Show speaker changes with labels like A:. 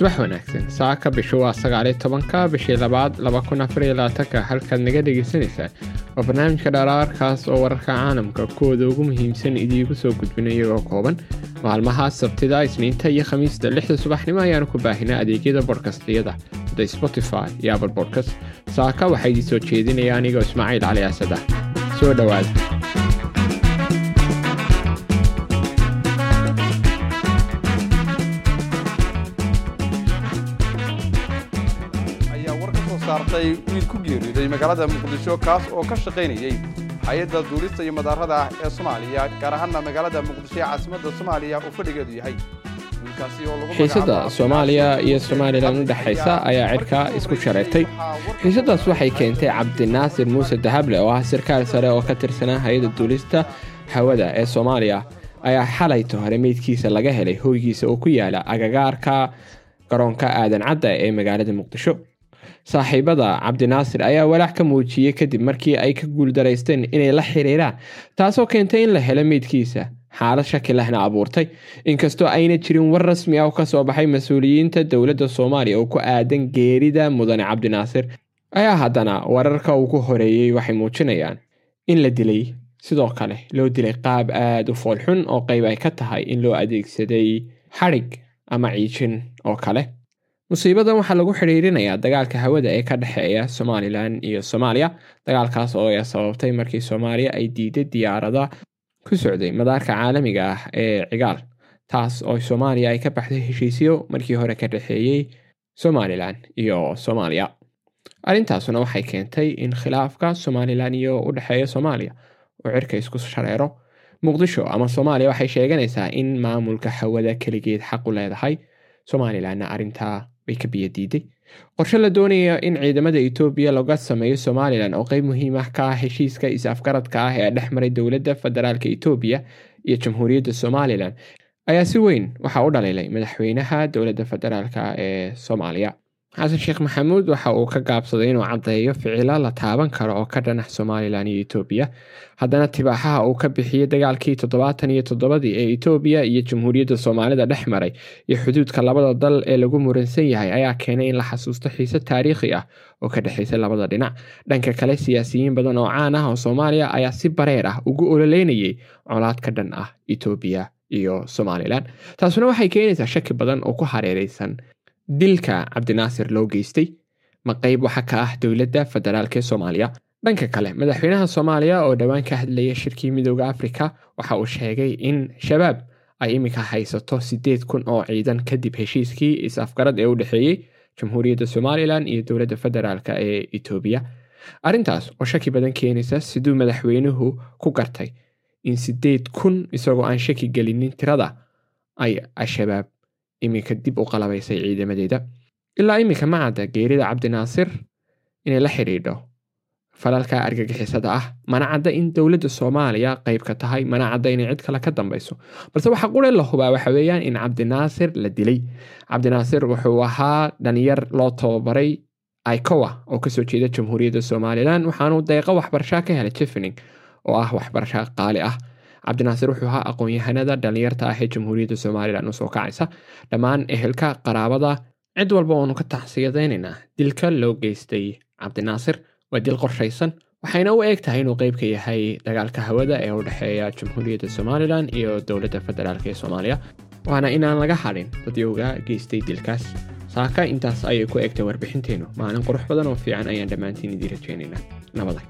A: subax wanaagsan saaka bishu waa sagaaliyo tobanka bishii labaad laba kun afariyo labaatanka halkaad naga dhagaysanaysaan waa barnaamijka dharaarkaas oo wararka caalamka kuwooda ugu muhiimsan idiigu soo gudbina iyagoo kooban. Maalmaha sabtida isniinta iyo khamiista lixda subaxnimo ayaanu ku baahinaa adeegyada bodkastiyada sida spotify iyo apple bodkast saaka waxaa idii soo jeedinaya anigoo ismaaciil cali ah soo dhowaada
B: saartay wiil ku geeriyooday magaalada muqdisho kaas oo ka shaqaynayey hay'adda duulista iyo madaarada ah ee soomaaliya gaar ahaana magaalada muqdisho ee caasimadda soomaaliya uu fadhigeedu yahay. Magacaabo
A: soomaaliya iyo somalilan u dhexaysa ayaa cirka isku shareertay xiisadaas waxay keentay cabdinaasir muuse dahable oo ah sarkaal sare oo ka tirsanaa hay'adda duulista hawada ee soomaaliya ayaa xalayto hore meydkiisa laga helay hoygiisa oo ku yaalla agagaarka garoonka aadan cadda ee magaalada muqdisho saaxiibada cabdinaasir ayaa walaac ka muujiyey kadib markii ay ka guuldaraysteen inay la xiriiraan taasoo keentay in la helo meydkiisa. Xaalad shaki lehna abuurtay. Inkastoo ayna jirin war rasmi ah oo ka soo baxay mas'uuliyiinta dowladda soomaaliya oo ku aadan geerida mudane cabdinaasir ayaa haddana wararka ugu horeeyey waxay muujinayaan in la dilay. Sidoo kale loo dilay qaab aada u foolxun oo qayb ay ka tahay in loo adeegsaday xadhig ama ciijin oo kale musiibadan waxaa lagu xidhiirinayaa dagaalka hawada ee ka dhexeeya somalilan iyo soomaaliya dagaalkaas oo ay sababtay markii soomaaliya ay diiday diyaarada ku socday madaarka caalamiga ah ee cigaal taas oo soomaaliya ay ka baxday heshiisyo markii hore ka dhexeeyey somalilan iyo soomaaliya. Arrintaasuna waxay keentay in khilaafka somalilan iyo u dhexeeya soomaaliya uu cirka isku shareero muqdisho ama soomaaliya waxay sheeganaysaa in maamulka hawada keligeed xaqu leedahay somalilanna arrintaa way ka biyo diiday qorshe la doonaya in ciidamada etoobiya laga sameeyo somalilan oo qeyb muhiim ah ka ah heshiiska is-afgaradka ah ee dhex maray dowladda federaalk etoobiya iyo jamhuuriyadda somalilan ayaa si weyn waxaa u dhaliilay madaxweynaha dowladda federaalk ee soomaaliya xasan sheekh maxamuud waxa uu ka gaabsaday inuu caddeeyo ficilo la taaban karo oo ka dhanax somalilan iyo etoobiya haddana tibaaxaha uu ka bixiyey dagaalkii toddobaatan iyo toddobadii ee etoobiya iyo jamhuuriyadda soomaalida dhex maray iyo xuduudka labada dal ee lagu muransan yahay ayaa keenay in la xasuusto xiise taariikhi ah oo ka dhexaysa labada dhinac. Dhanka kale siyaasiyiin badan oo caan ah oo soomaaliya ayaa si bareer ah ugu ololeynayay colaad ka dhan ah etoobiya iyo somalilan taasuna waxay keenaysaa shaki badan oo ku hareereysan dilka cabdinaasir loo geystay ma qeyb waxa ka ah dowladda federaalk ee soomaaliya? Dhanka kale madaxweynaha soomaaliya oo dhowaan ka hadlaya shirkii midooda afrika waxa uu sheegay in shabaab ay iminka haysato siddeed kun oo ciidan kadib heshiiskii is-afgarad ee u dhexeeyey jamhuuriyadda somalilan iyo dowladda federaalk ee etoobiya arrintaas oo shaki badan keenaysa siduu madaxweynuhu ku gartay in siddeed kun isagoo aan shaki gelinin tirada ay al-shabaab iminka dib u qalabaysay ciidamadeeda ilaa iminka ma cadda geerida cabdinaasir inay la xidhiidho falalka argagixisada ah mana cadda in dowladda soomaaliya qayb ka tahay mana cadda inay cid kale ka dambayso balse waxa qure la hubaa waxa weeyaan in cabdinaasir la dilay cabdinaasir wuxuu ahaa dhalinyar loo tababaray icowa oo ka soo jeeda jamhuuriyadda somalilan waxaanu deeqo waxbarashaa ka helay jefening oo ah waxbarasha qaali ah cabdinaasir wuxuu ahaa aqoon-yahanada dhalinyarta ah ee jamhuuriyadda somalilan u soo kacaysa. Dhammaan ehelka qaraabada cid walba oonu ka tacsiyadaynaynaa dilka loo geystay cabdinaasir waa dil qorshaysan waxayna u eeg tahay inuu qeyb ka yahay dagaalka hawada ee u dhexeeya jamhuuriyadda somalilan iyo dowladda federaalk ee soomaaliya. Waana inaan laga hadhin dadyowga geystay dilkaas. Saaka intaas ayay ku eegtay warbixinteennu maalin qurux badan oo fiican ayaan dhammaantiin idiin rajeynaynaa nabaday